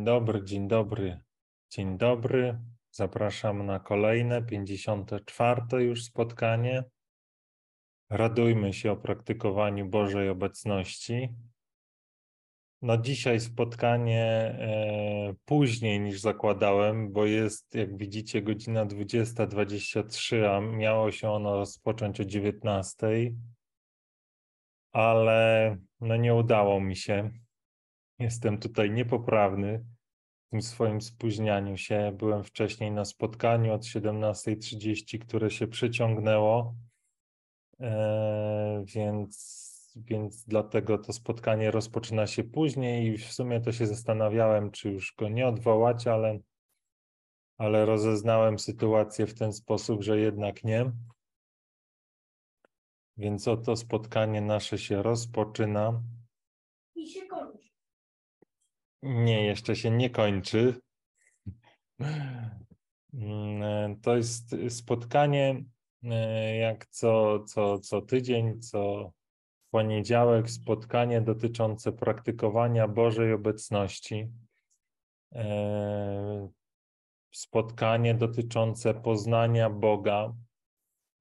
Dzień dobry, dzień dobry, dzień dobry. Zapraszam na kolejne, 54. już spotkanie. Radujmy się o praktykowaniu Bożej obecności. No dzisiaj spotkanie e, później niż zakładałem, bo jest, jak widzicie, godzina 20.23, a miało się ono rozpocząć o 19.00, ale no nie udało mi się. Jestem tutaj niepoprawny w tym swoim spóźnianiu się. Byłem wcześniej na spotkaniu od 17.30, które się przeciągnęło, e, więc, więc dlatego to spotkanie rozpoczyna się później i w sumie to się zastanawiałem, czy już go nie odwołać, ale, ale rozeznałem sytuację w ten sposób, że jednak nie. Więc oto spotkanie nasze się rozpoczyna. Nie, jeszcze się nie kończy. Mm, To jest spotkanie e, jak co, co, co tydzień, co poniedziałek, spotkanie dotyczące praktykowania Bożej obecności. E, Spotkanie dotyczące poznania Boga,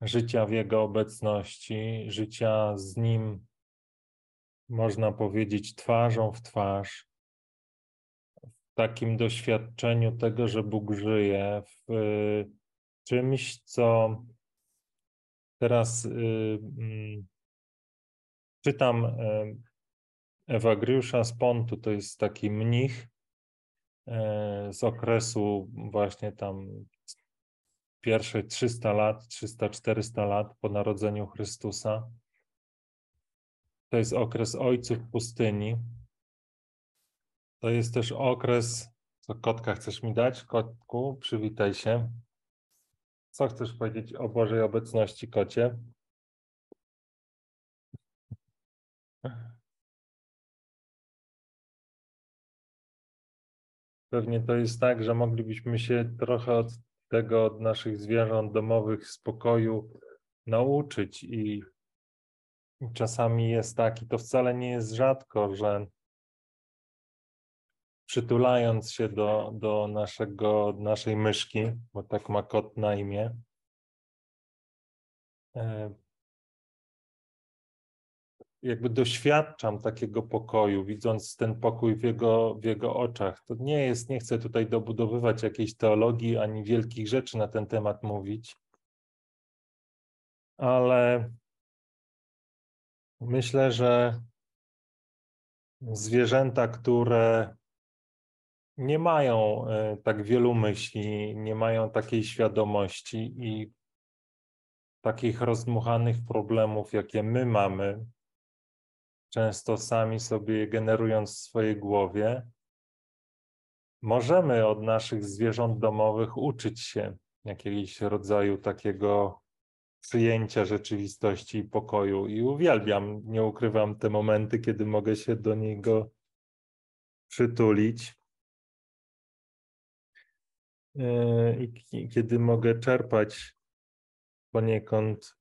życia w Jego obecności, życia z Nim, można powiedzieć, twarzą w twarz takim doświadczeniu tego, że Bóg żyje, w y, czymś, co teraz y, mm, czytam y, Ewagriusza z Pontu, to jest taki mnich z okresu właśnie tam pierwszych 300 lat, 300-400 lat po narodzeniu Chrystusa. To jest okres ojców pustyni. To jest też okres. Co kotka chcesz mi dać? Kotku, przywitaj się. Co chcesz powiedzieć o Bożej obecności, kocie? Pewnie to jest tak, że moglibyśmy się trochę od tego, od naszych zwierząt domowych spokoju nauczyć i czasami jest tak, i to wcale nie jest rzadko, że przytulając się do, do naszego, naszej myszki, bo tak ma kot na imię, e, jakby doświadczam takiego pokoju, widząc ten pokój w jego, w jego oczach. To nie jest, nie chcę tutaj dobudowywać jakiejś teologii ani wielkich rzeczy na ten temat mówić, ale myślę, że zwierzęta, które nie mają e, tak wielu myśli, nie mają takiej świadomości i takich rozdmuchanych problemów, jakie my mamy, często sami sobie generując w swojej głowie, możemy od naszych zwierząt domowych uczyć się jakiegoś rodzaju takiego przyjęcia rzeczywistości i pokoju. I uwielbiam, nie ukrywam, te momenty, kiedy mogę się do niego przytulić. I kiedy mogę czerpać poniekąd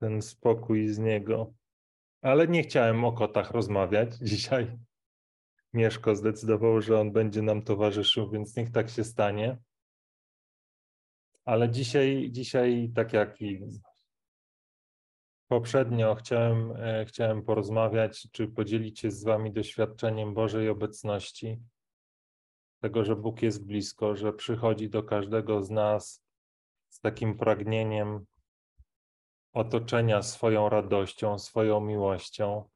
ten spokój z niego. Ale nie chciałem o kotach rozmawiać dzisiaj. Mieszko zdecydował, że on będzie nam towarzyszył, więc niech tak się stanie. Ale dzisiaj, dzisiaj tak jak i poprzednio, chciałem, e, chciałem porozmawiać, czy podzielić się z Wami doświadczeniem Bożej obecności, tego, że Bóg jest blisko, że przychodzi do każdego z nas z takim pragnieniem otoczenia swoją radością, swoją miłością,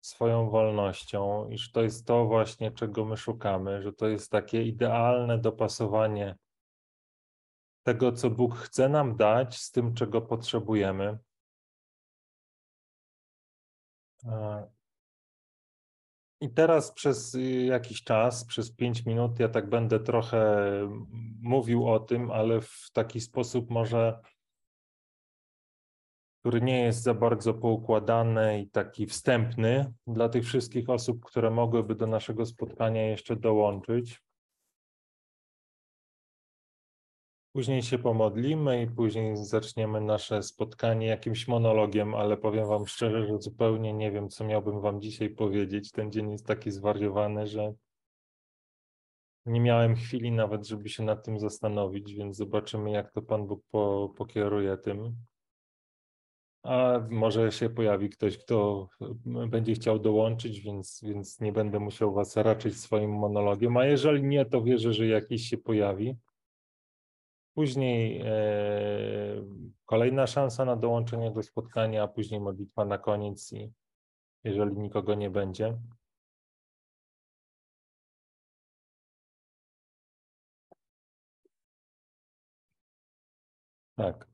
swoją wolnością, iż to jest to właśnie, czego my szukamy, że to jest takie idealne dopasowanie tego, co Bóg chce nam dać, z tym, czego potrzebujemy. I teraz przez jakiś czas, przez pięć minut, ja tak będę trochę mówił o tym, ale w taki sposób może który nie jest za bardzo poukładany i taki wstępny dla tych wszystkich osób, które mogłyby do naszego spotkania jeszcze dołączyć. Później się pomodlimy i później zaczniemy nasze spotkanie jakimś monologiem, ale powiem Wam szczerze, że zupełnie nie wiem, co miałbym Wam dzisiaj powiedzieć. Ten dzień jest taki zwariowany, że nie miałem chwili nawet, żeby się nad tym zastanowić, więc zobaczymy, jak to Pan Bóg po, pokieruje tym. A może się pojawi ktoś, kto będzie chciał dołączyć, więc, więc nie będę musiał Was raczyć swoim monologiem. A jeżeli nie, to wierzę, że jakiś się pojawi. Później e, kolejna szansa na dołączenie do spotkania, a później modlitwa na koniec i jeżeli nikogo nie będzie. Tak.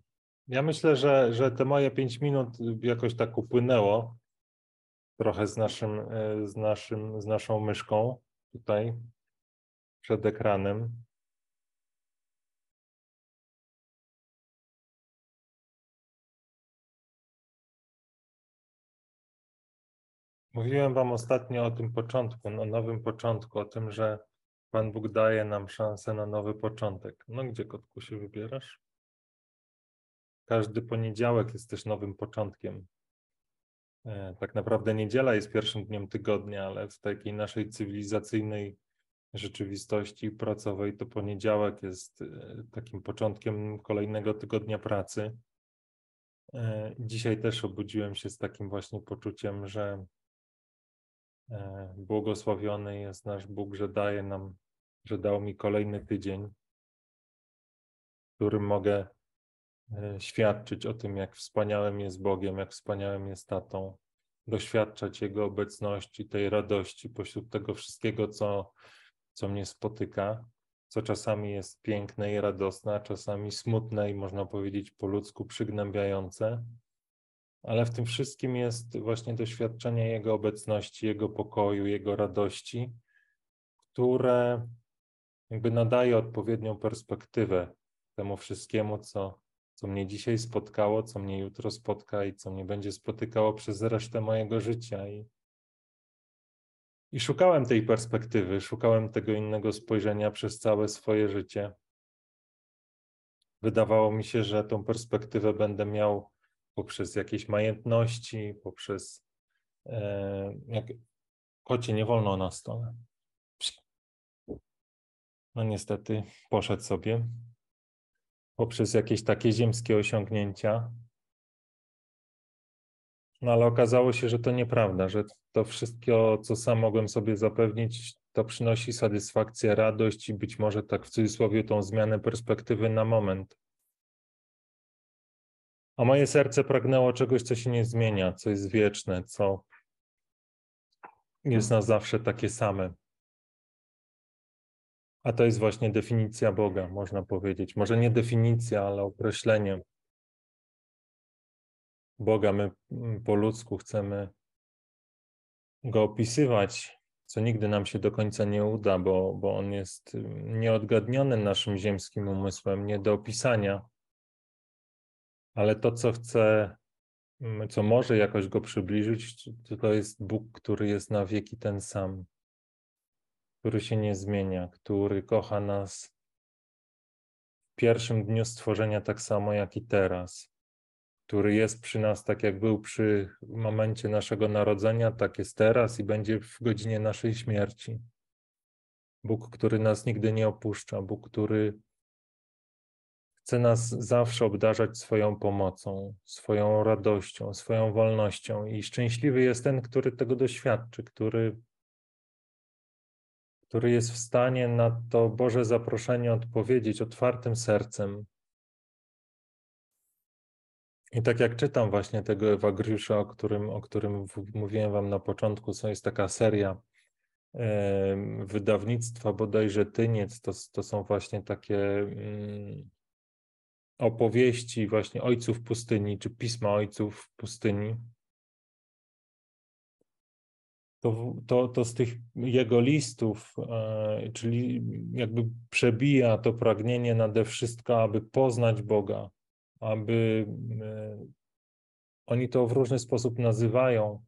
Ja myślę, że, że te moje pięć minut jakoś tak upłynęło trochę z naszym, e, z naszym, z naszą myszką tutaj przed ekranem. Mówiłem Wam ostatnio o tym początku, o nowym początku, o tym, że Pan Bóg daje nam szansę na nowy początek. No gdzie, kotku, się wybierasz? Każdy poniedziałek jest też nowym początkiem. E, tak naprawdę niedziela jest pierwszym dniem tygodnia, ale w takiej naszej cywilizacyjnej rzeczywistości pracowej to poniedziałek jest e, takim początkiem kolejnego tygodnia pracy. E, dzisiaj też obudziłem się z takim właśnie poczuciem, że błogosławiony jest nasz Bóg, że daje nam, że dał mi kolejny tydzień, w którym mogę E, świadczyć o tym, jak wspaniałym jest Bogiem, jak wspaniałym jest tatą, doświadczać Jego obecności, tej radości pośród tego wszystkiego, co, co mnie spotyka, co czasami jest piękne i radosne, a czasami smutne i można powiedzieć po ludzku przygnębiające. Ale w tym wszystkim jest właśnie doświadczenie Jego obecności, Jego pokoju, Jego radości, które jakby nadaje odpowiednią perspektywę temu wszystkiemu, co, co mnie dzisiaj spotkało, co mnie jutro spotka i co mnie będzie spotykało przez resztę mojego życia. I, i szukałem tej perspektywy, szukałem tego innego spojrzenia przez całe swoje życie. Wydawało mi się, że tą perspektywę będę miał poprzez jakieś majątności, poprzez. E, jak, kocie, nie wolno na stole. No niestety poszedł sobie poprzez jakieś takie ziemskie osiągnięcia. No ale okazało się, że to nieprawda, że to wszystko, co sam mogłem sobie zapewnić, to przynosi satysfakcję, radość i być może tak w cudzysłowie tą zmianę perspektywy na moment. A moje serce pragnęło czegoś, co się nie zmienia, co jest wieczne, co jest na zawsze takie same. A to jest właśnie definicja Boga, można powiedzieć. Może nie definicja, ale określenie Boga. My mm, po ludzku chcemy go opisywać, co nigdy nam się do końca nie uda, bo, bo on jest mm, nieodgadniony naszym ziemskim umysłem, nie do opisania. Ale to, co chce, mm, co może jakoś go przybliżyć, to jest Bóg, który jest na wieki ten sam który się nie zmienia, który kocha nas w pierwszym dniu stworzenia tak samo jak i teraz, który jest przy nas tak jak był przy momencie naszego narodzenia, tak jest teraz i będzie w godzinie naszej śmierci. Bóg, który nas nigdy nie opuszcza, Bóg, który chce nas zawsze obdarzać swoją pomocą, swoją radością, swoją wolnością i szczęśliwy jest ten, który tego doświadczy, który który jest w stanie na to Boże zaproszenie odpowiedzieć otwartym sercem. I tak jak czytam właśnie tego Ewagriusza, o którym, o którym mówiłem Wam na początku, co jest taka seria wydawnictwa bodajże Tyniec, to, to są właśnie takie mm, opowieści właśnie ojców pustyni, czy pisma ojców pustyni to, to, to z tych jego listów, e, czyli jakby przebija to pragnienie nade wszystko, aby poznać Boga, aby e, oni to w różny sposób nazywają,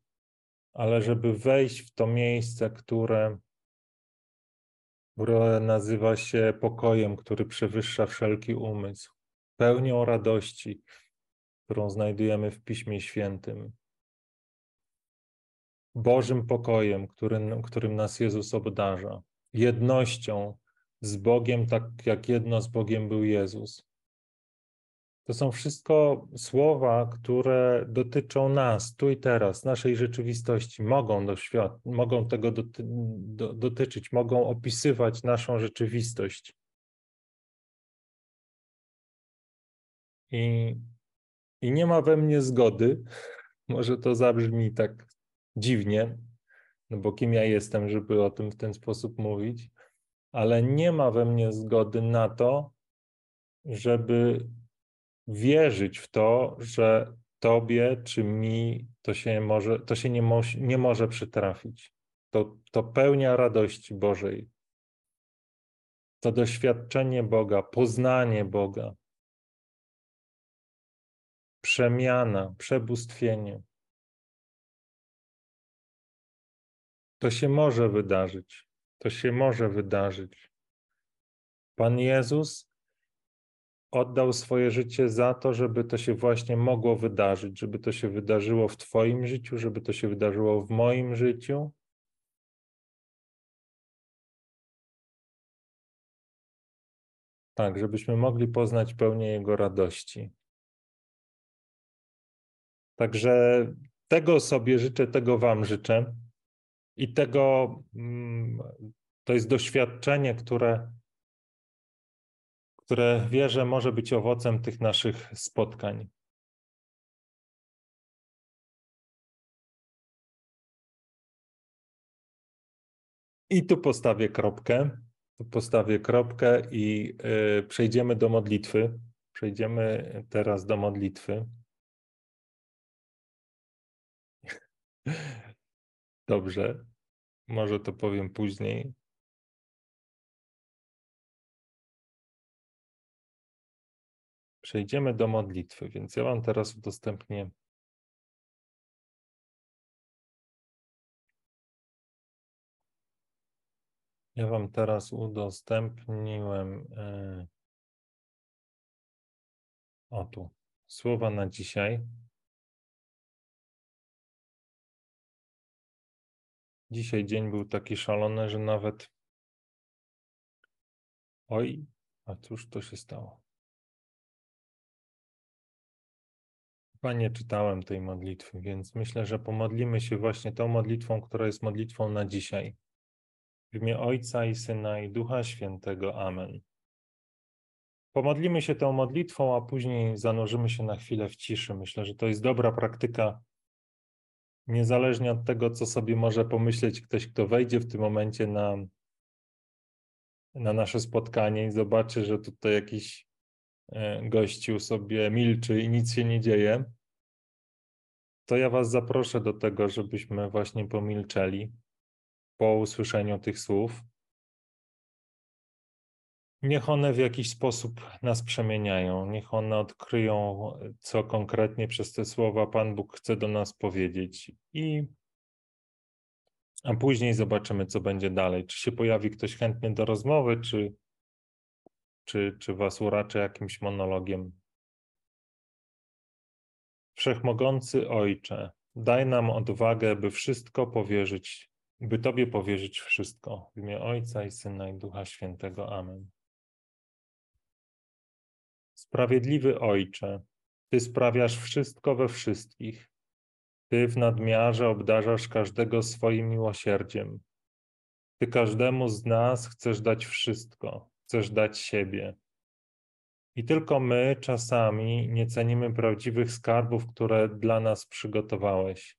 ale żeby wejść w to miejsce, które, które nazywa się pokojem, który przewyższa wszelki umysł, pełnią radości, którą znajdujemy w Piśmie Świętym. Bożym pokojem, którym, którym nas Jezus obdarza, jednością, z Bogiem, tak jak jedno z Bogiem był Jezus. To są wszystko słowa, które dotyczą nas, tu i teraz, naszej rzeczywistości, mogą, doświad- mogą tego doty do dotyczyć, mogą opisywać naszą rzeczywistość. I, I nie ma we mnie zgody, może to zabrzmi tak dziwnie, no bo kim ja jestem, żeby o tym w ten sposób mówić, ale nie ma we mnie zgody na to, żeby wierzyć w to, że tobie czy mi to się, może, to się nie, mo nie może przytrafić. To, to pełnia radości Bożej. To doświadczenie Boga, poznanie Boga, przemiana, przebóstwienie. To się może wydarzyć. To się może wydarzyć. Pan Jezus oddał swoje życie za to, żeby to się właśnie mogło wydarzyć, żeby to się wydarzyło w Twoim życiu, żeby to się wydarzyło w moim życiu. Tak, żebyśmy mogli poznać pełnię Jego radości. Także tego sobie życzę, tego Wam życzę. I tego mm, to jest doświadczenie, które które wierzę może być owocem tych naszych spotkań. I tu postawię kropkę. Tu postawię kropkę i y, przejdziemy do modlitwy. Przejdziemy teraz do modlitwy. Dobrze, może to powiem później. Przejdziemy do modlitwy, więc ja Wam teraz udostępnię Ja Wam teraz udostępniłem yy, o tu słowa na dzisiaj. Dzisiaj dzień był taki szalony, że nawet. Oj, a cóż to się stało? Chyba nie czytałem tej modlitwy, więc myślę, że pomodlimy się właśnie tą modlitwą, która jest modlitwą na dzisiaj. W imię Ojca i Syna i Ducha Świętego. Amen. Pomodlimy się tą modlitwą, a później zanurzymy się na chwilę w ciszy. Myślę, że to jest dobra praktyka, niezależnie od tego, co sobie może pomyśleć ktoś, kto wejdzie w tym momencie na, na nasze spotkanie i zobaczy, że tutaj jakiś e, gościu sobie milczy i nic się nie dzieje to ja Was zaproszę do tego, żebyśmy właśnie pomilczeli po usłyszeniu tych słów. Niech one w jakiś sposób nas przemieniają, niech one odkryją, co konkretnie przez te słowa Pan Bóg chce do nas powiedzieć. I a później zobaczymy, co będzie dalej. Czy się pojawi ktoś chętny do rozmowy, czy, czy, czy Was uraczy jakimś monologiem. Wszechmogący Ojcze, daj nam odwagę, by wszystko powierzyć, by Tobie powierzyć wszystko. W imię Ojca i Syna i Ducha Świętego. Amen. Sprawiedliwy Ojcze, Ty sprawiasz wszystko we wszystkich. Ty w nadmiarze obdarzasz każdego swoim miłosierdziem. Ty każdemu z nas chcesz dać wszystko, chcesz dać siebie. I tylko my czasami nie cenimy prawdziwych skarbów, które dla nas przygotowałeś.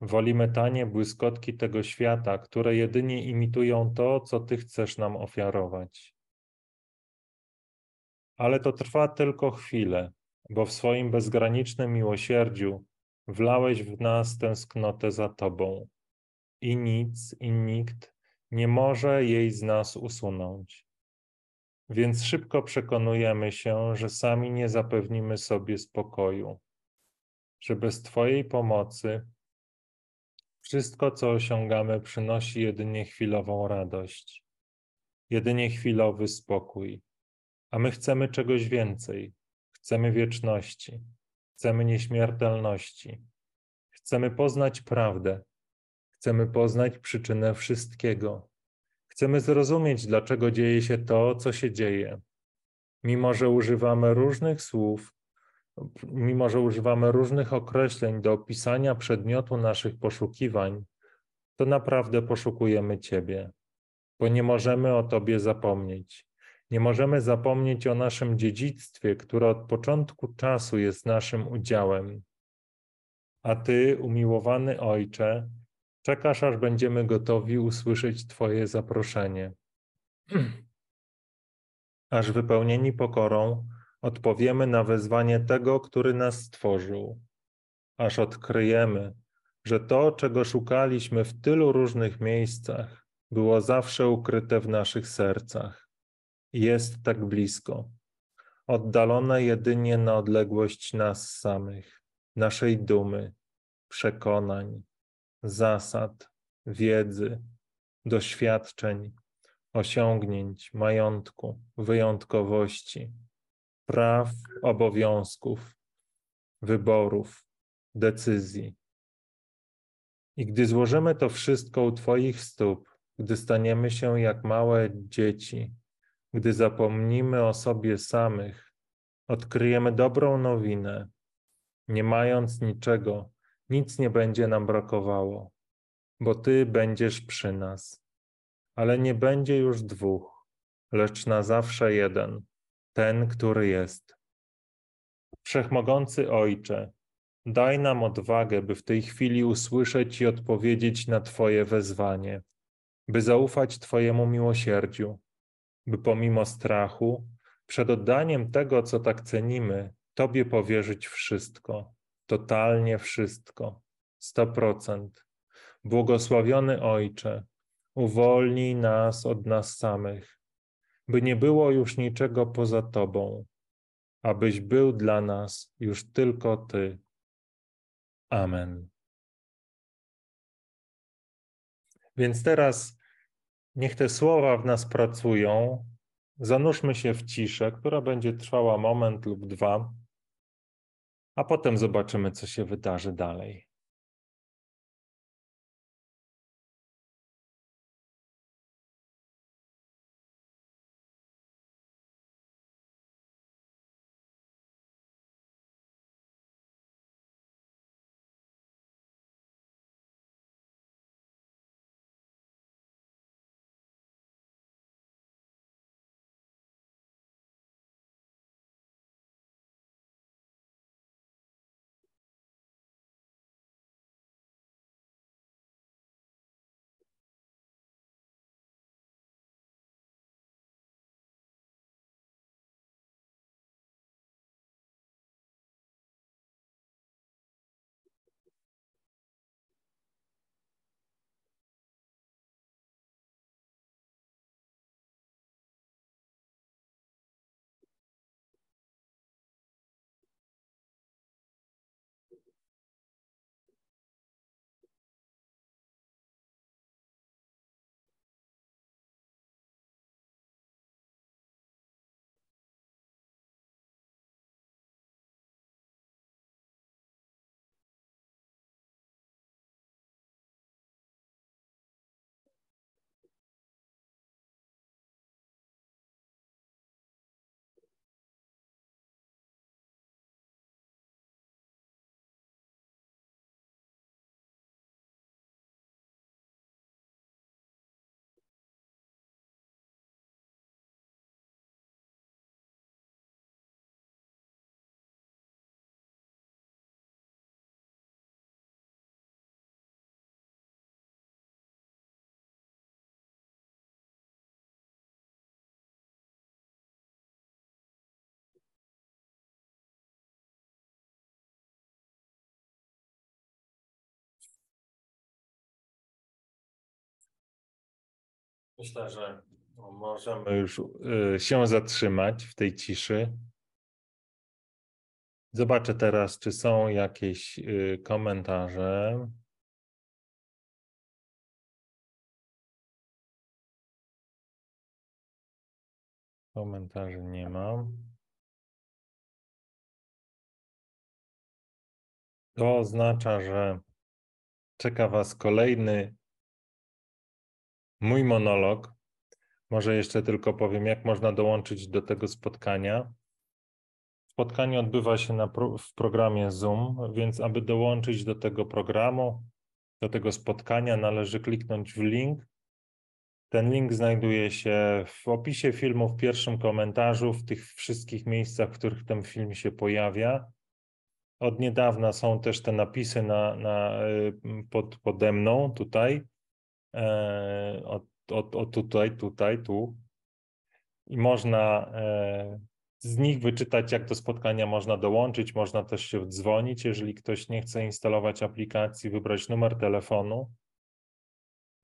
Wolimy tanie błyskotki tego świata, które jedynie imitują to, co Ty chcesz nam ofiarować. Ale to trwa tylko chwilę, bo w swoim bezgranicznym miłosierdziu wlałeś w nas tęsknotę za Tobą i nic i nikt nie może jej z nas usunąć. Więc szybko przekonujemy się, że sami nie zapewnimy sobie spokoju, że bez Twojej pomocy wszystko, co osiągamy, przynosi jedynie chwilową radość, jedynie chwilowy spokój. A my chcemy czegoś więcej. Chcemy wieczności, chcemy nieśmiertelności, chcemy poznać prawdę, chcemy poznać przyczynę wszystkiego, Chcemy zrozumieć, dlaczego dzieje się to, co się dzieje. Mimo, że używamy różnych słów, mimo, że używamy różnych określeń do opisania przedmiotu naszych poszukiwań, to naprawdę poszukujemy Ciebie, bo nie możemy o Tobie zapomnieć. Nie możemy zapomnieć o naszym dziedzictwie, które od początku czasu jest naszym udziałem. A Ty, umiłowany Ojcze, czekasz, aż będziemy gotowi usłyszeć Twoje zaproszenie. Aż wypełnieni pokorą odpowiemy na wezwanie tego, który nas stworzył. Aż odkryjemy, że to, czego szukaliśmy w tylu różnych miejscach, było zawsze ukryte w naszych sercach. Jest tak blisko, oddalone jedynie na odległość nas samych, naszej dumy, przekonań, zasad, wiedzy, doświadczeń, osiągnięć, majątku, wyjątkowości, praw, obowiązków, wyborów, decyzji. I gdy złożymy to wszystko u Twoich stóp, gdy staniemy się jak małe dzieci, gdy zapomnimy o sobie samych, odkryjemy dobrą nowinę. Nie mając niczego, nic nie będzie nam brakowało, bo Ty będziesz przy nas. Ale nie będzie już dwóch, lecz na zawsze jeden, ten, który jest. Wszechmogący Ojcze, daj nam odwagę, by w tej chwili usłyszeć i odpowiedzieć na Twoje wezwanie, by zaufać Twojemu miłosierdziu, by pomimo strachu, przed oddaniem tego, co tak cenimy, Tobie powierzyć wszystko, totalnie wszystko, sto procent. Błogosławiony Ojcze, uwolnij nas od nas samych, by nie było już niczego poza Tobą, abyś był dla nas już tylko Ty. Amen. Więc teraz niech te słowa w nas pracują. Zanurzmy się w ciszę, która będzie trwała moment lub dwa, a potem zobaczymy, co się wydarzy dalej. Myślę, że możemy już y, się zatrzymać w tej ciszy. Zobaczę teraz, czy są jakieś y, komentarze. Komentarzy nie mam. To oznacza, że czeka Was kolejny mój monolog Może jeszcze tylko powiem, jak można dołączyć do tego spotkania. Spotkanie odbywa się na, w programie Zoom, więc aby dołączyć do tego programu, do tego spotkania, należy kliknąć w link. Ten link znajduje się w opisie filmu, w pierwszym komentarzu, w tych wszystkich miejscach, w których ten film się pojawia. Od niedawna są też te napisy na, na, y, pod, pode mną tutaj. E, o, o, o tutaj, tutaj, tu. I można e, z nich wyczytać, jak do spotkania można dołączyć. Można też się dzwonić, jeżeli ktoś nie chce instalować aplikacji, wybrać numer telefonu.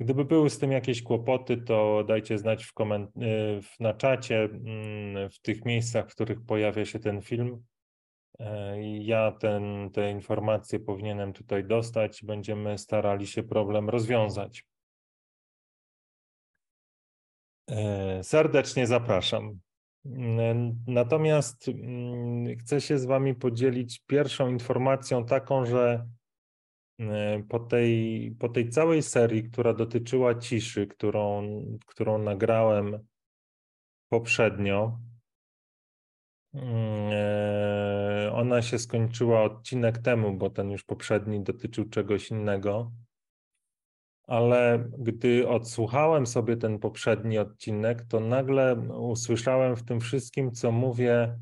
Gdyby były z tym jakieś kłopoty, to dajcie znać w koment- y, na czacie, mm, w tych miejscach, w których pojawia się ten film. E, ja ten, te informacje powinienem tutaj dostać. Będziemy starali się problem rozwiązać. E, serdecznie zapraszam. Natomiast mm, chcę się z Wami podzielić pierwszą informacją taką, że e, po tej, po tej całej serii, która dotyczyła ciszy, którą, którą nagrałem poprzednio, mm, e, ona się skończyła odcinek temu, bo ten już poprzedni dotyczył czegoś innego ale gdy odsłuchałem sobie ten poprzedni odcinek, to nagle usłyszałem w tym wszystkim, co mówię,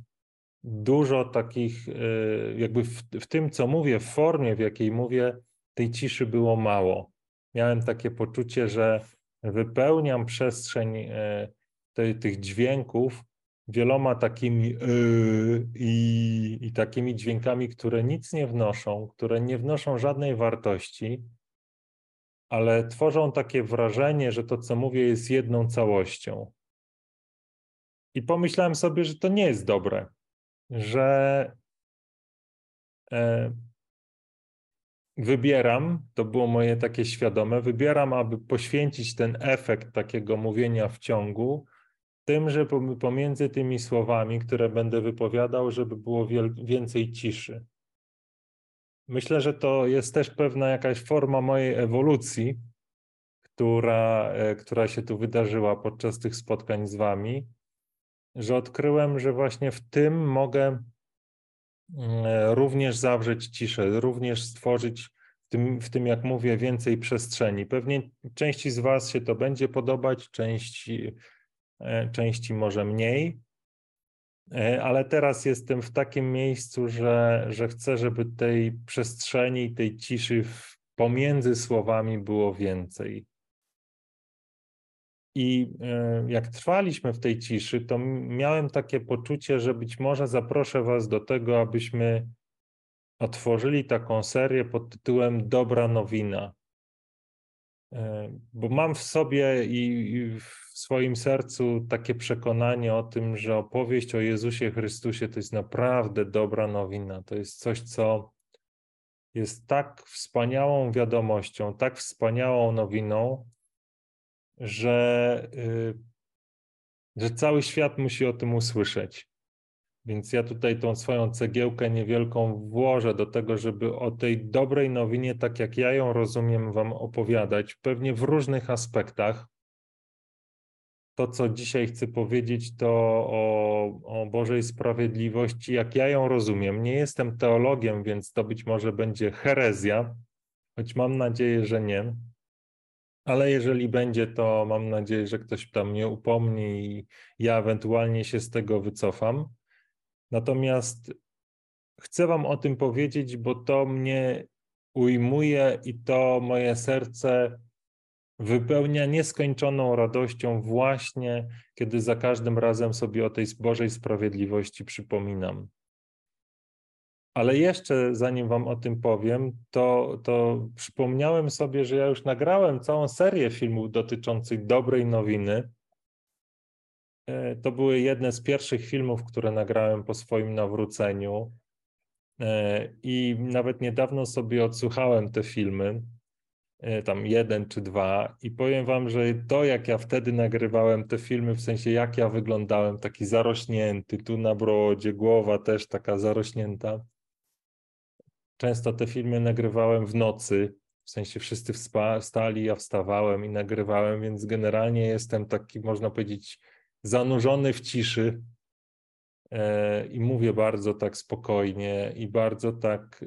dużo takich, y, jakby w, w, tym, co mówię, w formie, w jakiej mówię, tej ciszy było mało. Miałem takie poczucie, że wypełniam przestrzeń y, te, tych dźwięków wieloma takimi yy, i, i takimi dźwiękami, które nic nie wnoszą, które nie wnoszą żadnej wartości ale tworzą takie wrażenie, że to, co mówię, jest jedną całością. I pomyślałem sobie, że to nie jest dobre, że e, wybieram, to było moje takie świadome, wybieram, aby poświęcić ten efekt takiego mówienia w ciągu, tym, że pomiędzy tymi słowami, które będę wypowiadał, żeby było więcej ciszy. Myślę, że to jest też pewna jakaś forma mojej ewolucji, która, e, która się tu wydarzyła podczas tych spotkań z Wami, że odkryłem, że właśnie w tym mogę mm, e, również zawrzeć ciszę, również stworzyć w tym, w tym, jak mówię, więcej przestrzeni. Pewnie części z Was się to będzie podobać, części, e, części może mniej, ale teraz jestem w takim miejscu, że, że chcę, żeby tej przestrzeni, tej ciszy pomiędzy słowami było więcej. I e, jak trwaliśmy w tej ciszy, to miałem takie poczucie, że być może zaproszę Was do tego, abyśmy otworzyli taką serię pod tytułem Dobra Nowina. E, bo mam w sobie i w swoim sercu takie przekonanie o tym, że opowieść o Jezusie Chrystusie to jest naprawdę dobra nowina. To jest coś, co jest tak wspaniałą wiadomością, tak wspaniałą nowiną, że, y, że cały świat musi o tym usłyszeć. Więc ja tutaj tą swoją cegiełkę niewielką włożę do tego, żeby o tej dobrej nowinie, tak jak ja ją rozumiem, Wam opowiadać, pewnie w różnych aspektach. To, co dzisiaj chcę powiedzieć, to o, o Bożej sprawiedliwości, jak ja ją rozumiem. Nie jestem teologiem, więc to być może będzie herezja, choć mam nadzieję, że nie. Ale jeżeli będzie, to mam nadzieję, że ktoś tam mnie upomni i ja ewentualnie się z tego wycofam. Natomiast chcę Wam o tym powiedzieć, bo to mnie ujmuje i to moje serce wypełnia nieskończoną radością, właśnie kiedy za każdym razem sobie o tej Bożej sprawiedliwości przypominam. Ale jeszcze zanim Wam o tym powiem, to, to przypomniałem sobie, że ja już nagrałem całą serię filmów dotyczących dobrej nowiny E, to były jedne z pierwszych filmów, które nagrałem po swoim nawróceniu. E, I nawet niedawno sobie odsłuchałem te filmy, tam jeden czy dwa, i powiem Wam, że to, jak ja wtedy nagrywałem te filmy, w sensie jak ja wyglądałem, taki zarośnięty, tu na brodzie, głowa też taka zarośnięta. Często te filmy nagrywałem w nocy, w sensie wszyscy wstali, ja wstawałem i nagrywałem, więc generalnie jestem taki, można powiedzieć, zanurzony w ciszy e, i mówię bardzo tak spokojnie i bardzo tak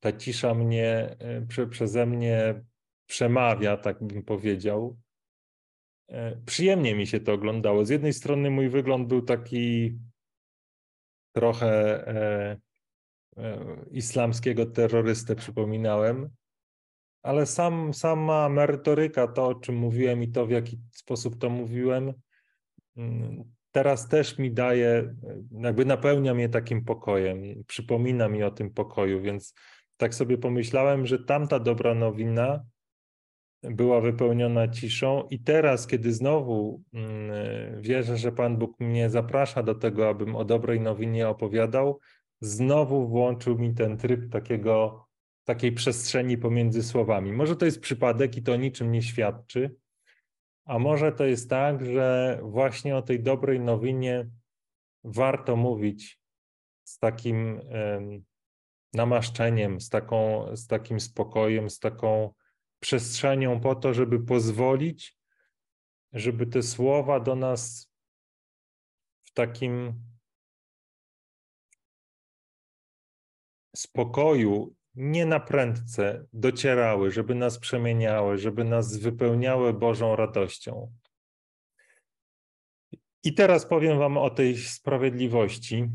ta cisza mnie prze, przeze mnie przemawia, tak bym powiedział. E, przyjemnie mi się to oglądało. Z jednej strony mój wygląd był taki trochę e, e, islamskiego terrorystę przypominałem, ale sam, sama merytoryka, to o czym mówiłem i to w jaki sposób to mówiłem, mm, teraz też mi daje, jakby napełnia mnie takim pokojem, przypomina mi o tym pokoju, więc tak sobie pomyślałem, że tamta dobra nowina była wypełniona ciszą, i teraz, kiedy znowu mm, wierzę, że Pan Bóg mnie zaprasza do tego, abym o dobrej nowinie opowiadał, znowu włączył mi ten tryb takiego, takiej przestrzeni pomiędzy słowami. Może to jest przypadek i to niczym nie świadczy, a może to jest tak, że właśnie o tej dobrej nowinie warto mówić z takim namaszczeniem, z, taką, z takim spokojem, z taką przestrzenią po to, żeby pozwolić, żeby te słowa do nas w takim spokoju, nie na prędce docierały, żeby nas przemieniały, żeby nas wypełniały Bożą radością. I teraz powiem Wam o tej sprawiedliwości,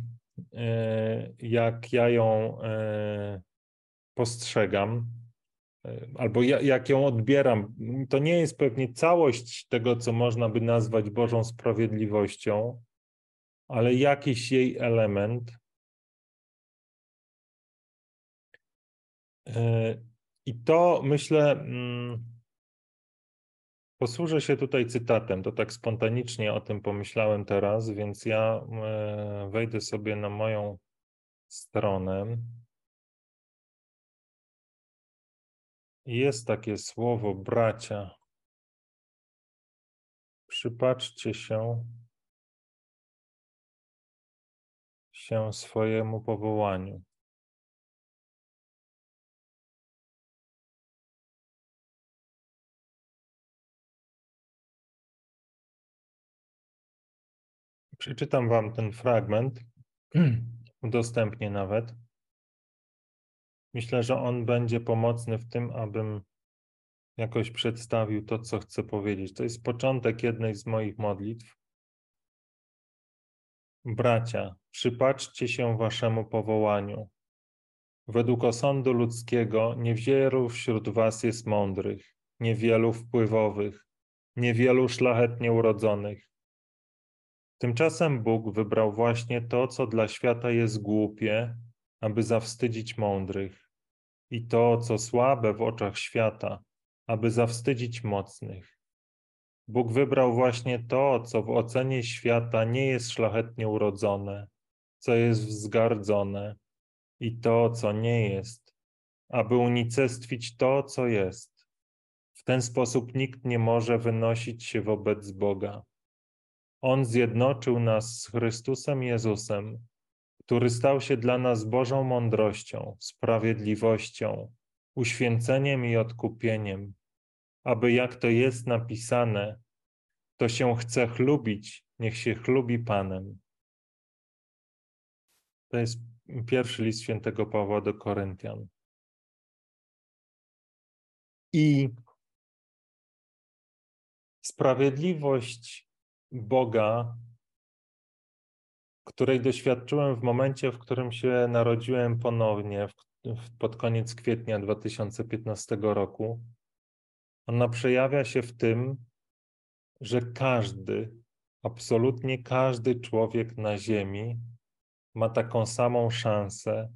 jak ja ją e, postrzegam, e, albo jak ją odbieram. To nie jest pewnie całość tego, co można by nazwać Bożą sprawiedliwością, ale jakiś jej element. I to myślę, mm, Posłużę się tutaj cytatem, to tak spontanicznie o tym pomyślałem teraz, więc ja e, wejdę sobie na moją stronę. Jest takie słowo bracia. Przypatrzcie się się swojemu powołaniu. Przeczytam Wam ten fragment, udostępnię nawet. Myślę, że on będzie pomocny w tym, abym jakoś przedstawił to, co chcę powiedzieć. To jest początek jednej z moich modlitw. Bracia, przypatrzcie się waszemu powołaniu. Według osądu ludzkiego niewielu wśród was jest mądrych, niewielu wpływowych, niewielu szlachetnie urodzonych. Tymczasem Bóg wybrał właśnie to, co dla świata jest głupie, aby zawstydzić mądrych, i to, co słabe w oczach świata, aby zawstydzić mocnych. Bóg wybrał właśnie to, co w ocenie świata nie jest szlachetnie urodzone, co jest wzgardzone, i to, co nie jest, aby unicestwić to, co jest. W ten sposób nikt nie może wynosić się wobec Boga. On zjednoczył nas z Chrystusem Jezusem, który stał się dla nas Bożą mądrością, sprawiedliwością, uświęceniem i odkupieniem, aby jak to jest napisane, to się chce chlubić, niech się chlubi Panem. To jest pierwszy list świętego Pawła do Koryntian. I sprawiedliwość Boga, której doświadczyłem w momencie, w którym się narodziłem ponownie, pod koniec kwietnia 2015 roku. Ona przejawia się w tym, że każdy, absolutnie każdy człowiek na Ziemi ma taką samą szansę,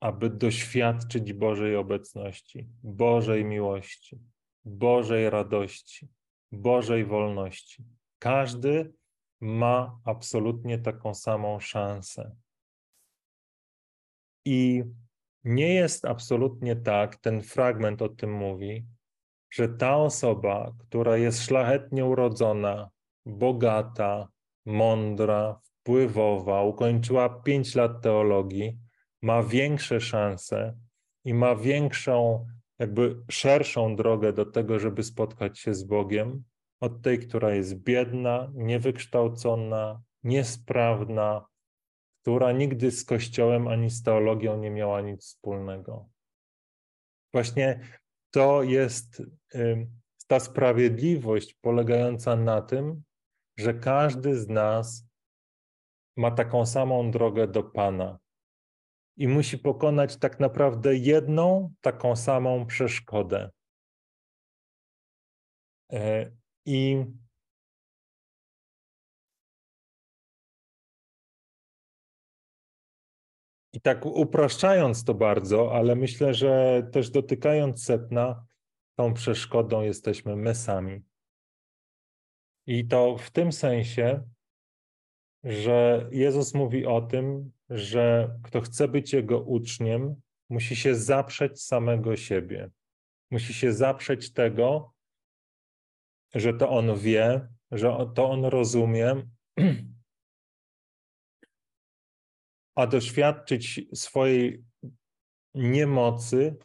aby doświadczyć Bożej obecności, Bożej miłości, Bożej radości, Bożej wolności. Każdy ma absolutnie taką samą szansę. I nie jest absolutnie tak, ten fragment o tym mówi, że ta osoba, która jest szlachetnie urodzona, bogata, mądra, wpływowa, ukończyła pięć lat teologii, ma większe szanse i ma większą, jakby szerszą drogę do tego, żeby spotkać się z Bogiem, od tej, która jest biedna, niewykształcona, niesprawna, która nigdy z Kościołem ani z teologią nie miała nic wspólnego. Właśnie to jest ta sprawiedliwość polegająca na tym, że każdy z nas ma taką samą drogę do Pana i musi pokonać tak naprawdę jedną taką samą przeszkodę. I I tak upraszczając to bardzo, ale myślę, że też dotykając setna, tą przeszkodą jesteśmy my sami. I to w tym sensie, że Jezus mówi o tym, że kto chce być Jego uczniem, musi się zaprzeć samego siebie. Musi się zaprzeć tego, że to On wie, że to On rozumie, a doświadczyć swojej niemocy,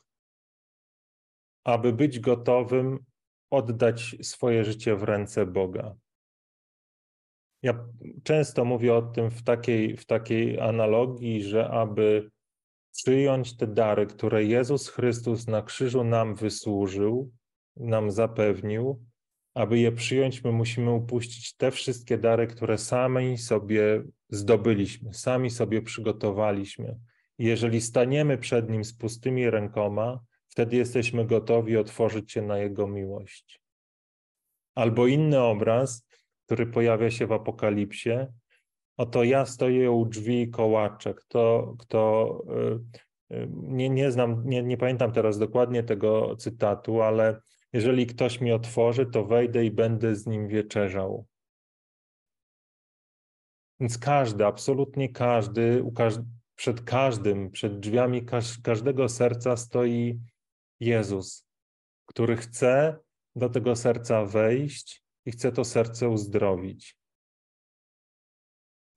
aby być gotowym oddać swoje życie w ręce Boga. Ja często mówię o tym w takiej, w takiej analogii, że aby przyjąć te dary, które Jezus Chrystus na krzyżu nam wysłużył, nam zapewnił, aby je przyjąć, my musimy upuścić te wszystkie dary, które sami sobie zdobyliśmy, sami sobie przygotowaliśmy. I jeżeli staniemy przed Nim z pustymi rękoma, wtedy jesteśmy gotowi otworzyć się na Jego miłość. Albo inny obraz, który pojawia się w Apokalipsie, oto ja stoję u drzwi i kołaczę. Kto, kto y, y, nie, nie znam, nie, nie pamiętam teraz dokładnie tego cytatu, ale jeżeli ktoś mi otworzy, to wejdę i będę z nim wieczerzał. Więc każdy, absolutnie każdy, przed każdym, przed drzwiami każdego serca stoi Jezus, który chce do tego serca wejść i chce to serce uzdrowić.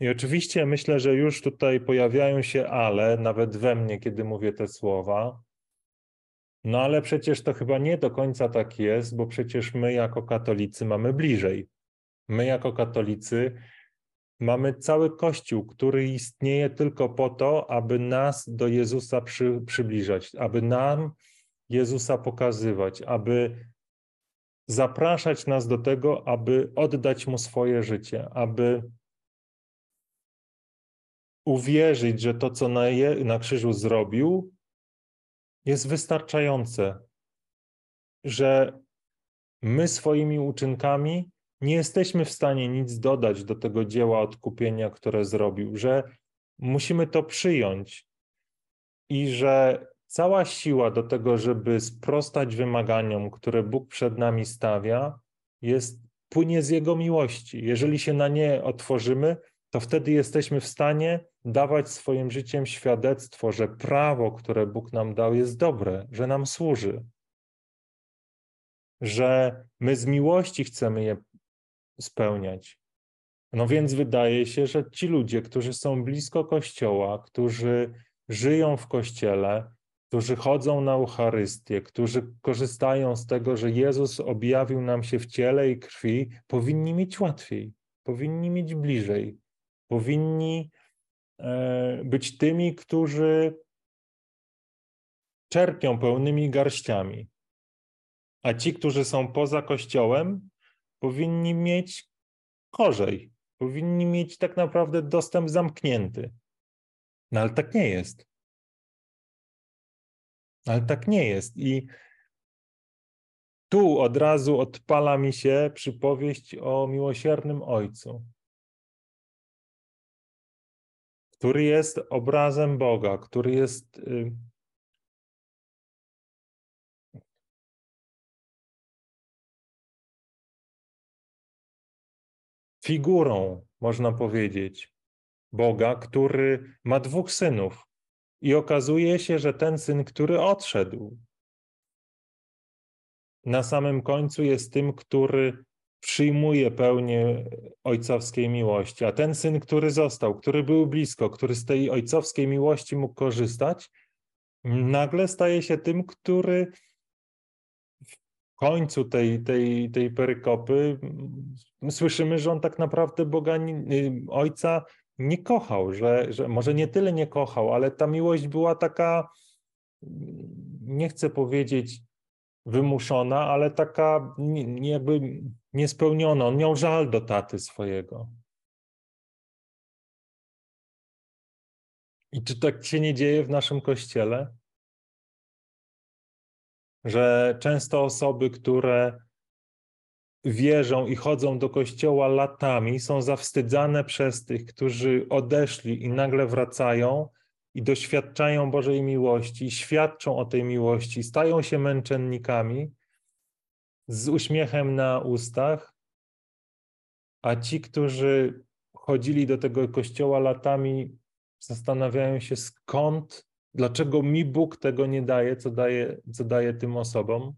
I oczywiście myślę, że już tutaj pojawiają się ale, nawet we mnie, kiedy mówię te słowa. No ale przecież to chyba nie do końca tak jest, bo przecież my jako katolicy mamy bliżej. My jako katolicy mamy cały Kościół, który istnieje tylko po to, aby nas do Jezusa przy, przybliżać, aby nam Jezusa pokazywać, aby zapraszać nas do tego, aby oddać Mu swoje życie, aby uwierzyć, że to, co na, je, na krzyżu zrobił, jest wystarczające, że my swoimi uczynkami nie jesteśmy w stanie nic dodać do tego dzieła odkupienia, które zrobił, że musimy to przyjąć i że cała siła do tego, żeby sprostać wymaganiom, które Bóg przed nami stawia, jest płynie z Jego miłości. Jeżeli się na nie otworzymy, to wtedy jesteśmy w stanie dawać swoim życiem świadectwo, że prawo, które Bóg nam dał, jest dobre, że nam służy, że my z miłości chcemy je spełniać. No więc wydaje się, że ci ludzie, którzy są blisko Kościoła, którzy żyją w Kościele, którzy chodzą na Eucharystię, którzy korzystają z tego, że Jezus objawił nam się w ciele i krwi, powinni mieć łatwiej, powinni mieć bliżej, powinni e, być tymi, którzy czerpią pełnymi garściami. A ci, którzy są poza Kościołem, powinni mieć gorzej. Powinni mieć tak naprawdę dostęp zamknięty. No ale tak nie jest. Ale tak nie jest. I tu od razu odpala mi się przypowieść o miłosiernym Ojcu, który jest obrazem Boga, który jest. Y, figurą, można powiedzieć, Boga, który ma dwóch synów. I okazuje się, że ten syn, który odszedł, na samym końcu jest tym, który przyjmuje pełnię ojcowskiej miłości, a ten syn, który został, który był blisko, który z tej ojcowskiej miłości mógł korzystać, nagle staje się tym, który w końcu tej, tej, tej perykopy słyszymy, że on tak naprawdę Boga, y, Ojca nie kochał, że, że może nie tyle nie kochał, ale ta miłość była taka, nie chcę powiedzieć wymuszona, ale taka jakby niespełniona. On miał żal do taty swojego. I czy tak się nie dzieje w naszym kościele? Że często osoby, które wierzą i chodzą do kościoła latami, są zawstydzane przez tych, którzy odeszli i nagle wracają i doświadczają Bożej miłości, świadczą o tej miłości, stają się męczennikami z uśmiechem na ustach, a ci, którzy chodzili do tego kościoła latami, zastanawiają się skąd, dlaczego mi Bóg tego nie daje, co daje, co daje tym osobom.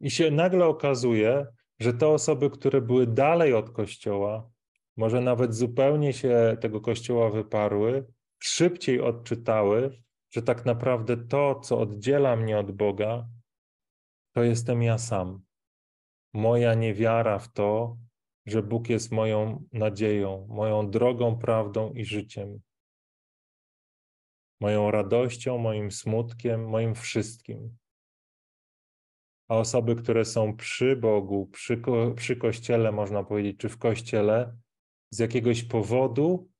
I się nagle okazuje, że te osoby, które były dalej od Kościoła, może nawet zupełnie się tego Kościoła wyparły, szybciej odczytały, że tak naprawdę to, co oddziela mnie od Boga, to jestem ja sam. Moja niewiara w to, że Bóg jest moją nadzieją, moją drogą, prawdą i życiem. Moją radością, moim smutkiem, moim wszystkim. A osoby, które są przy Bogu, przy, przy Kościele, można powiedzieć, czy w Kościele, z jakiegoś powodu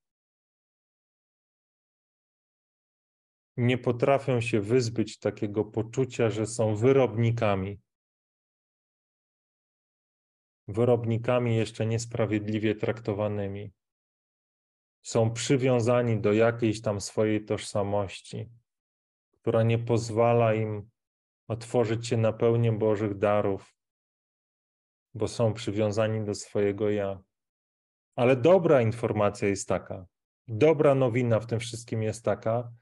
nie potrafią się wyzbyć takiego poczucia, że są wyrobnikami. Wyrobnikami jeszcze niesprawiedliwie traktowanymi. Są przywiązani do jakiejś tam swojej tożsamości, która nie pozwala im otworzyć się na pełnię Bożych darów, bo są przywiązani do swojego ja. Ale dobra informacja jest taka, dobra nowina w tym wszystkim jest taka,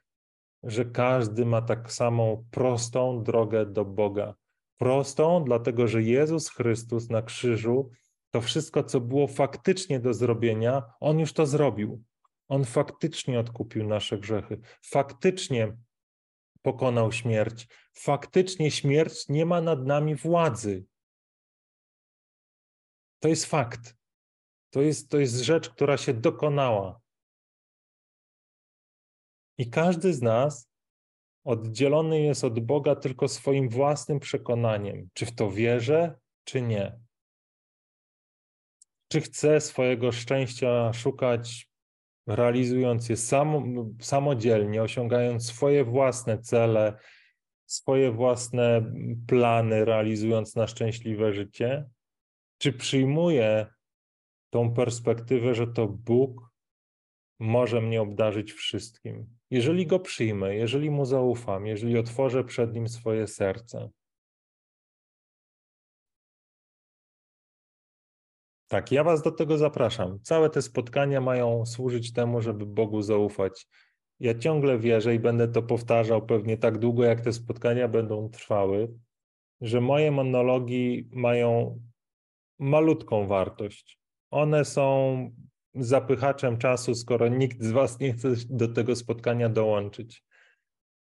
że każdy ma tak samą prostą drogę do Boga. Prostą, dlatego że Jezus Chrystus na krzyżu to wszystko, co było faktycznie do zrobienia, On już to zrobił. On faktycznie odkupił nasze grzechy, faktycznie pokonał śmierć, faktycznie śmierć nie ma nad nami władzy. To jest fakt. To jest, to jest rzecz, która się dokonała. I każdy z nas oddzielony jest od Boga tylko swoim własnym przekonaniem, czy w to wierzę, czy nie. Czy chcę swojego szczęścia szukać, realizując je samodzielnie, osiągając swoje własne cele, swoje własne plany, realizując na szczęśliwe życie? Czy przyjmuję tą perspektywę, że to Bóg może mnie obdarzyć wszystkim. Jeżeli go przyjmę, jeżeli mu zaufam, jeżeli otworzę przed nim swoje serce. Tak, ja Was do tego zapraszam. Całe te spotkania mają służyć temu, żeby Bogu zaufać. Ja ciągle wierzę i będę to powtarzał pewnie tak długo, jak te spotkania będą trwały, że moje monologi mają malutką wartość. One są zapychaczem czasu, skoro nikt z Was nie chce do tego spotkania dołączyć.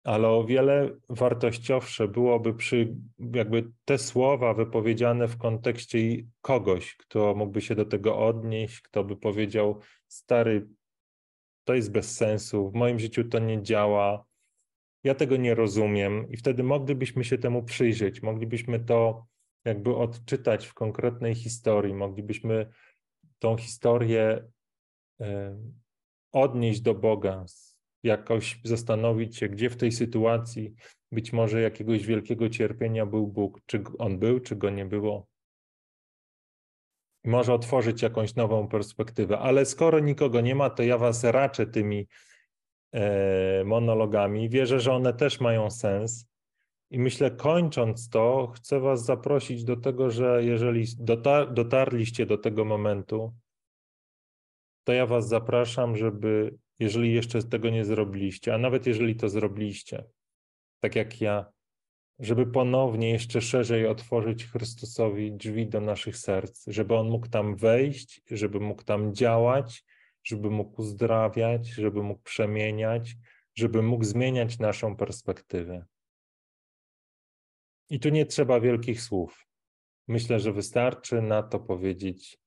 Ale o wiele wartościowsze byłoby przy jakby te słowa wypowiedziane w kontekście kogoś, kto mógłby się do tego odnieść, kto by powiedział: Stary, to jest bez sensu, w moim życiu to nie działa, ja tego nie rozumiem. I wtedy moglibyśmy się temu przyjrzeć, moglibyśmy to jakby odczytać w konkretnej historii, moglibyśmy tą historię odnieść do Boga, jakoś zastanowić się, gdzie w tej sytuacji być może jakiegoś wielkiego cierpienia był Bóg, czy on był, czy go nie było. Może otworzyć jakąś nową perspektywę, ale skoro nikogo nie ma, to ja was raczę tymi e, monologami. Wierzę, że one też mają sens. I myślę, kończąc to, chcę Was zaprosić do tego, że jeżeli dotar dotarliście do tego momentu, to ja Was zapraszam, żeby, jeżeli jeszcze tego nie zrobiliście, a nawet jeżeli to zrobiliście, tak jak ja, żeby ponownie jeszcze szerzej otworzyć Chrystusowi drzwi do naszych serc, żeby On mógł tam wejść, żeby mógł tam działać, żeby mógł uzdrawiać, żeby mógł przemieniać, żeby mógł zmieniać naszą perspektywę. I tu nie trzeba wielkich słów. Myślę, że wystarczy na to powiedzieć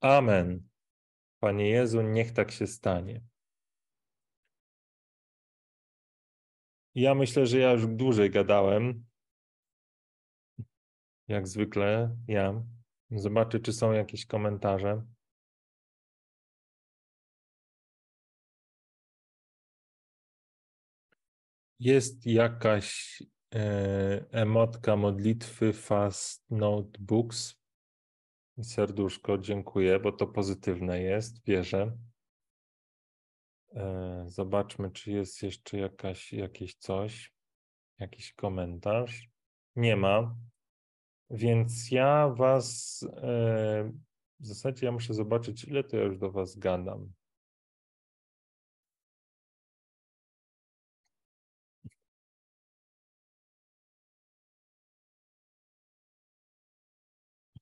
Amen. Panie Jezu, niech tak się stanie. Ja myślę, że ja już dłużej gadałem. Jak zwykle ja. Zobaczę, czy są jakieś komentarze. Jest jakaś emotka modlitwy Fast Notebooks. Serduszko, dziękuję, bo to pozytywne jest, wierzę. E, zobaczmy, czy jest jeszcze jakaś, jakieś coś, jakiś komentarz. Nie ma. Więc ja was, e, w zasadzie ja muszę zobaczyć, ile to ja już do was gadam.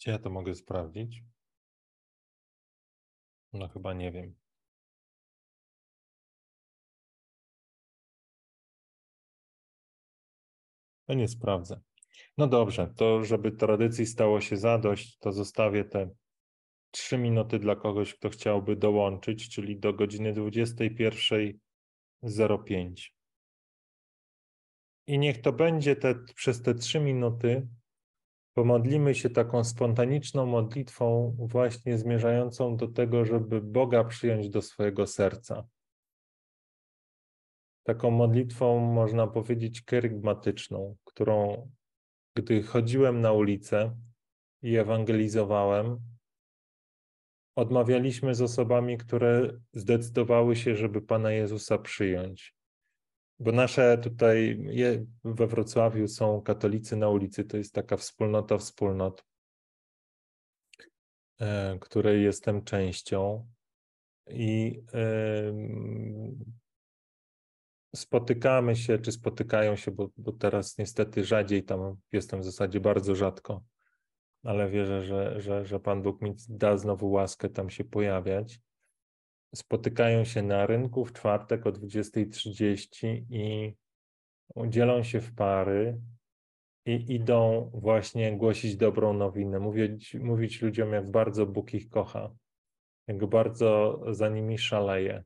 Ja to mogę sprawdzić? No chyba nie wiem. No nie sprawdzę. No dobrze, to żeby tradycji stało się zadość, to zostawię te trzy minuty dla kogoś, kto chciałby dołączyć, czyli do godziny 21.05. I niech to będzie te, przez te trzy minuty pomodlimy się taką spontaniczną modlitwą, właśnie zmierzającą do tego, żeby Boga przyjąć do swojego serca. Taką modlitwą, można powiedzieć, kerygmatyczną, którą, gdy chodziłem na ulicę i ewangelizowałem, odmawialiśmy z osobami, które zdecydowały się, żeby Pana Jezusa przyjąć. Bo nasze tutaj we Wrocławiu są katolicy na ulicy, to jest taka wspólnota wspólnot, e, której jestem częścią. I spotykamy się, czy spotykają się, bo, bo teraz niestety rzadziej tam jestem w zasadzie bardzo rzadko, ale wierzę, że, że, że Pan Bóg mi da znowu łaskę tam się pojawiać spotykają się na rynku w czwartek o 20.30 i dzielą się w pary i idą właśnie głosić dobrą nowinę, mówić, mówić ludziom, jak bardzo Bóg ich kocha, jak bardzo za nimi szaleje.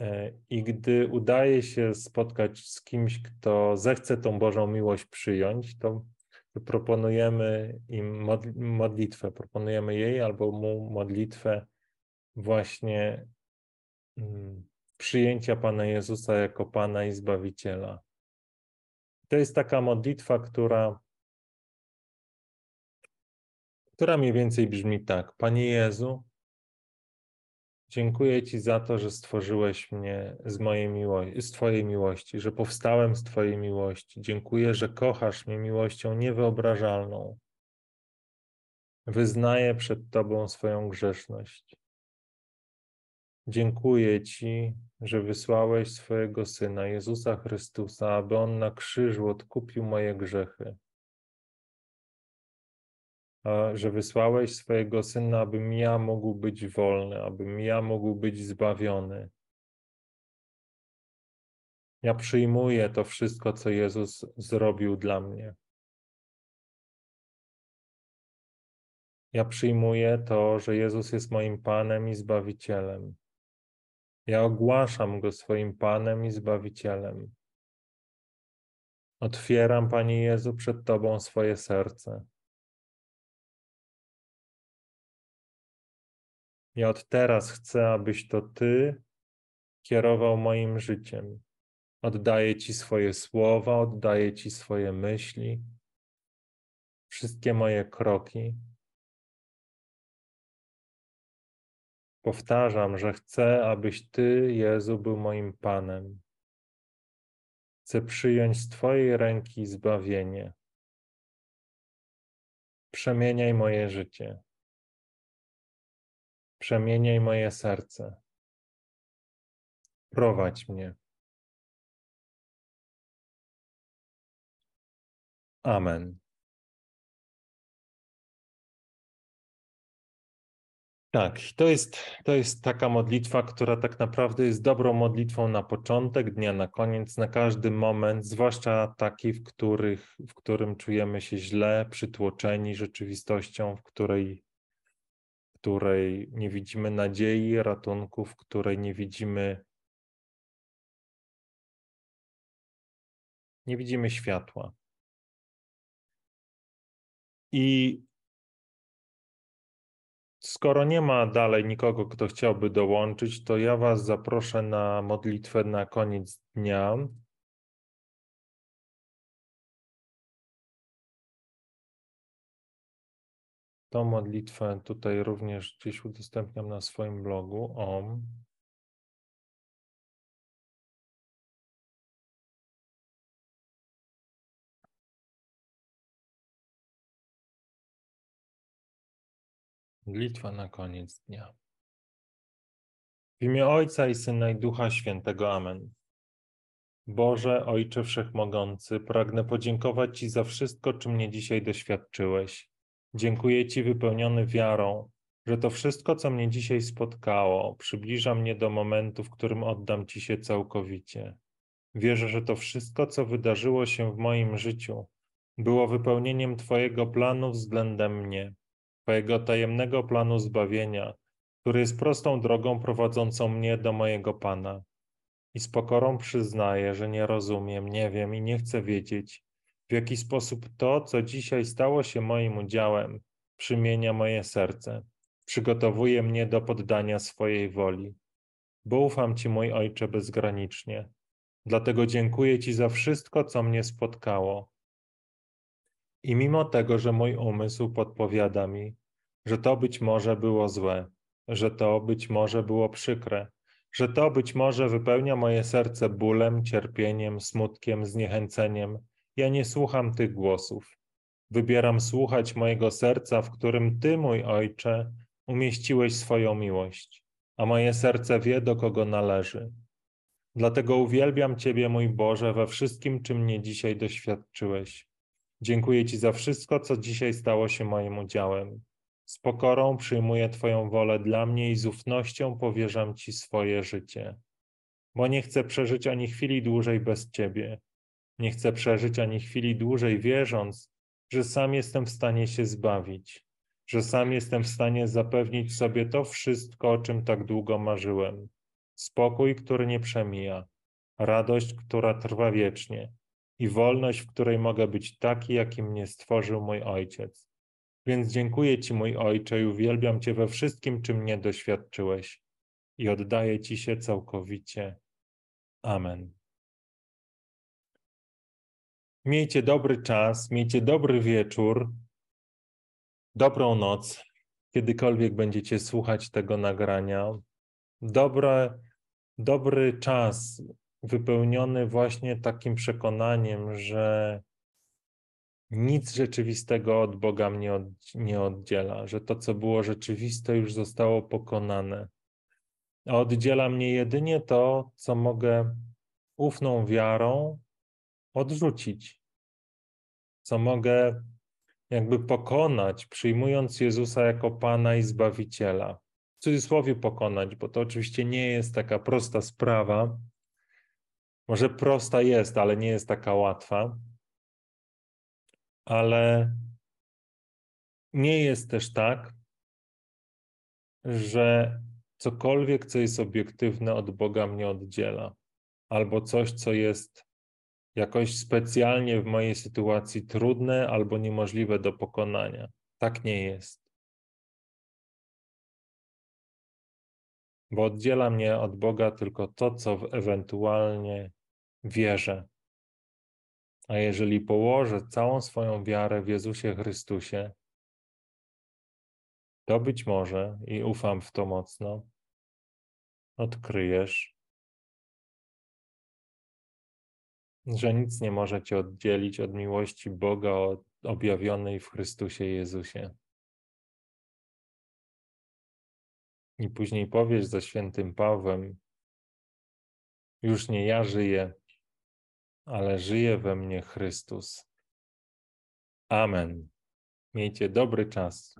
E, I gdy udaje się spotkać z kimś, kto zechce tą Bożą miłość przyjąć, to proponujemy im modlitwę, proponujemy jej albo mu modlitwę właśnie mm, przyjęcia Pana Jezusa jako Pana i Zbawiciela. To jest taka modlitwa, która, która mniej więcej brzmi tak: Panie Jezu, dziękuję Ci za to, że stworzyłeś mnie z mojej miłości, z Twojej miłości, że powstałem z Twojej miłości. Dziękuję, że kochasz mnie miłością niewyobrażalną. Wyznaję przed Tobą swoją grzeszność. Dziękuję Ci, że wysłałeś swojego Syna, Jezusa Chrystusa, aby On na krzyżu odkupił moje grzechy. A że wysłałeś swojego Syna, abym ja mógł być wolny, abym ja mógł być zbawiony. Ja przyjmuję to wszystko, co Jezus zrobił dla mnie. Ja przyjmuję to, że Jezus jest moim Panem i Zbawicielem. Ja ogłaszam Go swoim Panem i Zbawicielem. Otwieram, Panie Jezu, przed Tobą swoje serce. Ja od teraz chcę, abyś to Ty kierował moim życiem. Oddaję Ci swoje słowa, oddaję Ci swoje myśli, wszystkie moje kroki. Powtarzam, że chcę, abyś Ty, Jezu, był moim Panem. Chcę przyjąć z Twojej ręki zbawienie. Przemieniaj moje życie. Przemieniaj moje serce. Prowadź mnie. Amen. Tak, to jest, to jest taka modlitwa, która tak naprawdę jest dobrą modlitwą na początek dnia, na koniec, na każdy moment, zwłaszcza taki, w, których, w którym czujemy się źle, przytłoczeni rzeczywistością, w której, której nie widzimy nadziei, ratunku, w której nie widzimy nie widzimy światła. I skoro nie ma dalej nikogo, kto chciałby dołączyć, to ja Was zaproszę na modlitwę na koniec dnia. Tą modlitwę tutaj również gdzieś udostępniam na swoim blogu. Om. Modlitwa na koniec dnia. W imię Ojca i Syna i Ducha Świętego. Amen. Boże, Ojcze Wszechmogący, pragnę podziękować Ci za wszystko, czym mnie dzisiaj doświadczyłeś. Dziękuję Ci wypełniony wiarą, że to wszystko, co mnie dzisiaj spotkało, przybliża mnie do momentu, w którym oddam Ci się całkowicie. Wierzę, że to wszystko, co wydarzyło się w moim życiu, było wypełnieniem Twojego planu względem mnie Twojego tajemnego planu zbawienia, który jest prostą drogą prowadzącą mnie do mojego Pana. I z pokorą przyznaję, że nie rozumiem, nie wiem i nie chcę wiedzieć, w jaki sposób to, co dzisiaj stało się moim udziałem, przymienia moje serce, przygotowuje mnie do poddania swojej woli. Bo ufam Ci, mój Ojcze, bezgranicznie. Dlatego dziękuję Ci za wszystko, co mnie spotkało. I mimo tego, że mój umysł podpowiada mi, że to być może było złe, że to być może było przykre, że to być może wypełnia moje serce bólem, cierpieniem, smutkiem, zniechęceniem. Ja nie słucham tych głosów. Wybieram słuchać mojego serca, w którym Ty, mój Ojcze, umieściłeś swoją miłość, a moje serce wie, do kogo należy. Dlatego uwielbiam Ciebie, mój Boże, we wszystkim, czym mnie dzisiaj doświadczyłeś. Dziękuję Ci za wszystko, co dzisiaj stało się moim udziałem. Z pokorą przyjmuję Twoją wolę dla mnie i z ufnością powierzam Ci swoje życie. Bo nie chcę przeżyć ani chwili dłużej bez Ciebie. Nie chcę przeżyć ani chwili dłużej wierząc, że sam jestem w stanie się zbawić, że sam jestem w stanie zapewnić sobie to wszystko, o czym tak długo marzyłem. Spokój, który nie przemija, radość, która trwa wiecznie i wolność, w której mogę być taki, jakim mnie stworzył mój Ojciec. Więc dziękuję Ci, mój Ojcze, i uwielbiam Cię we wszystkim, czym mnie doświadczyłeś, i oddaję Ci się całkowicie. Amen. Miejcie dobry czas, miejcie dobry wieczór, dobrą noc, kiedykolwiek będziecie słuchać tego nagrania. Dobre, dobry czas, wypełniony właśnie takim przekonaniem, że nic rzeczywistego od Boga mnie od, nie oddziela, że to, co było rzeczywiste, już zostało pokonane. A oddziela mnie jedynie to, co mogę ufną wiarą odrzucić, co mogę jakby pokonać, przyjmując Jezusa jako Pana i Zbawiciela. W cudzysłowie pokonać, bo to oczywiście nie jest taka prosta sprawa. Może prosta jest, ale nie jest taka łatwa ale nie jest też tak, że cokolwiek, co jest obiektywne od Boga mnie oddziela, albo coś, co jest jakoś specjalnie w mojej sytuacji trudne albo niemożliwe do pokonania. Tak nie jest. Bo oddziela mnie od Boga tylko to, co ewentualnie wierzę, a jeżeli położę całą swoją wiarę w Jezusie Chrystusie, to być może, i ufam w to mocno, odkryjesz, że nic nie może cię oddzielić od miłości Boga objawionej w Chrystusie Jezusie. I później powiesz ze świętym Pawłem: Już nie ja żyję, ale żyje we mnie Chrystus. Amen. Miejcie dobry czas.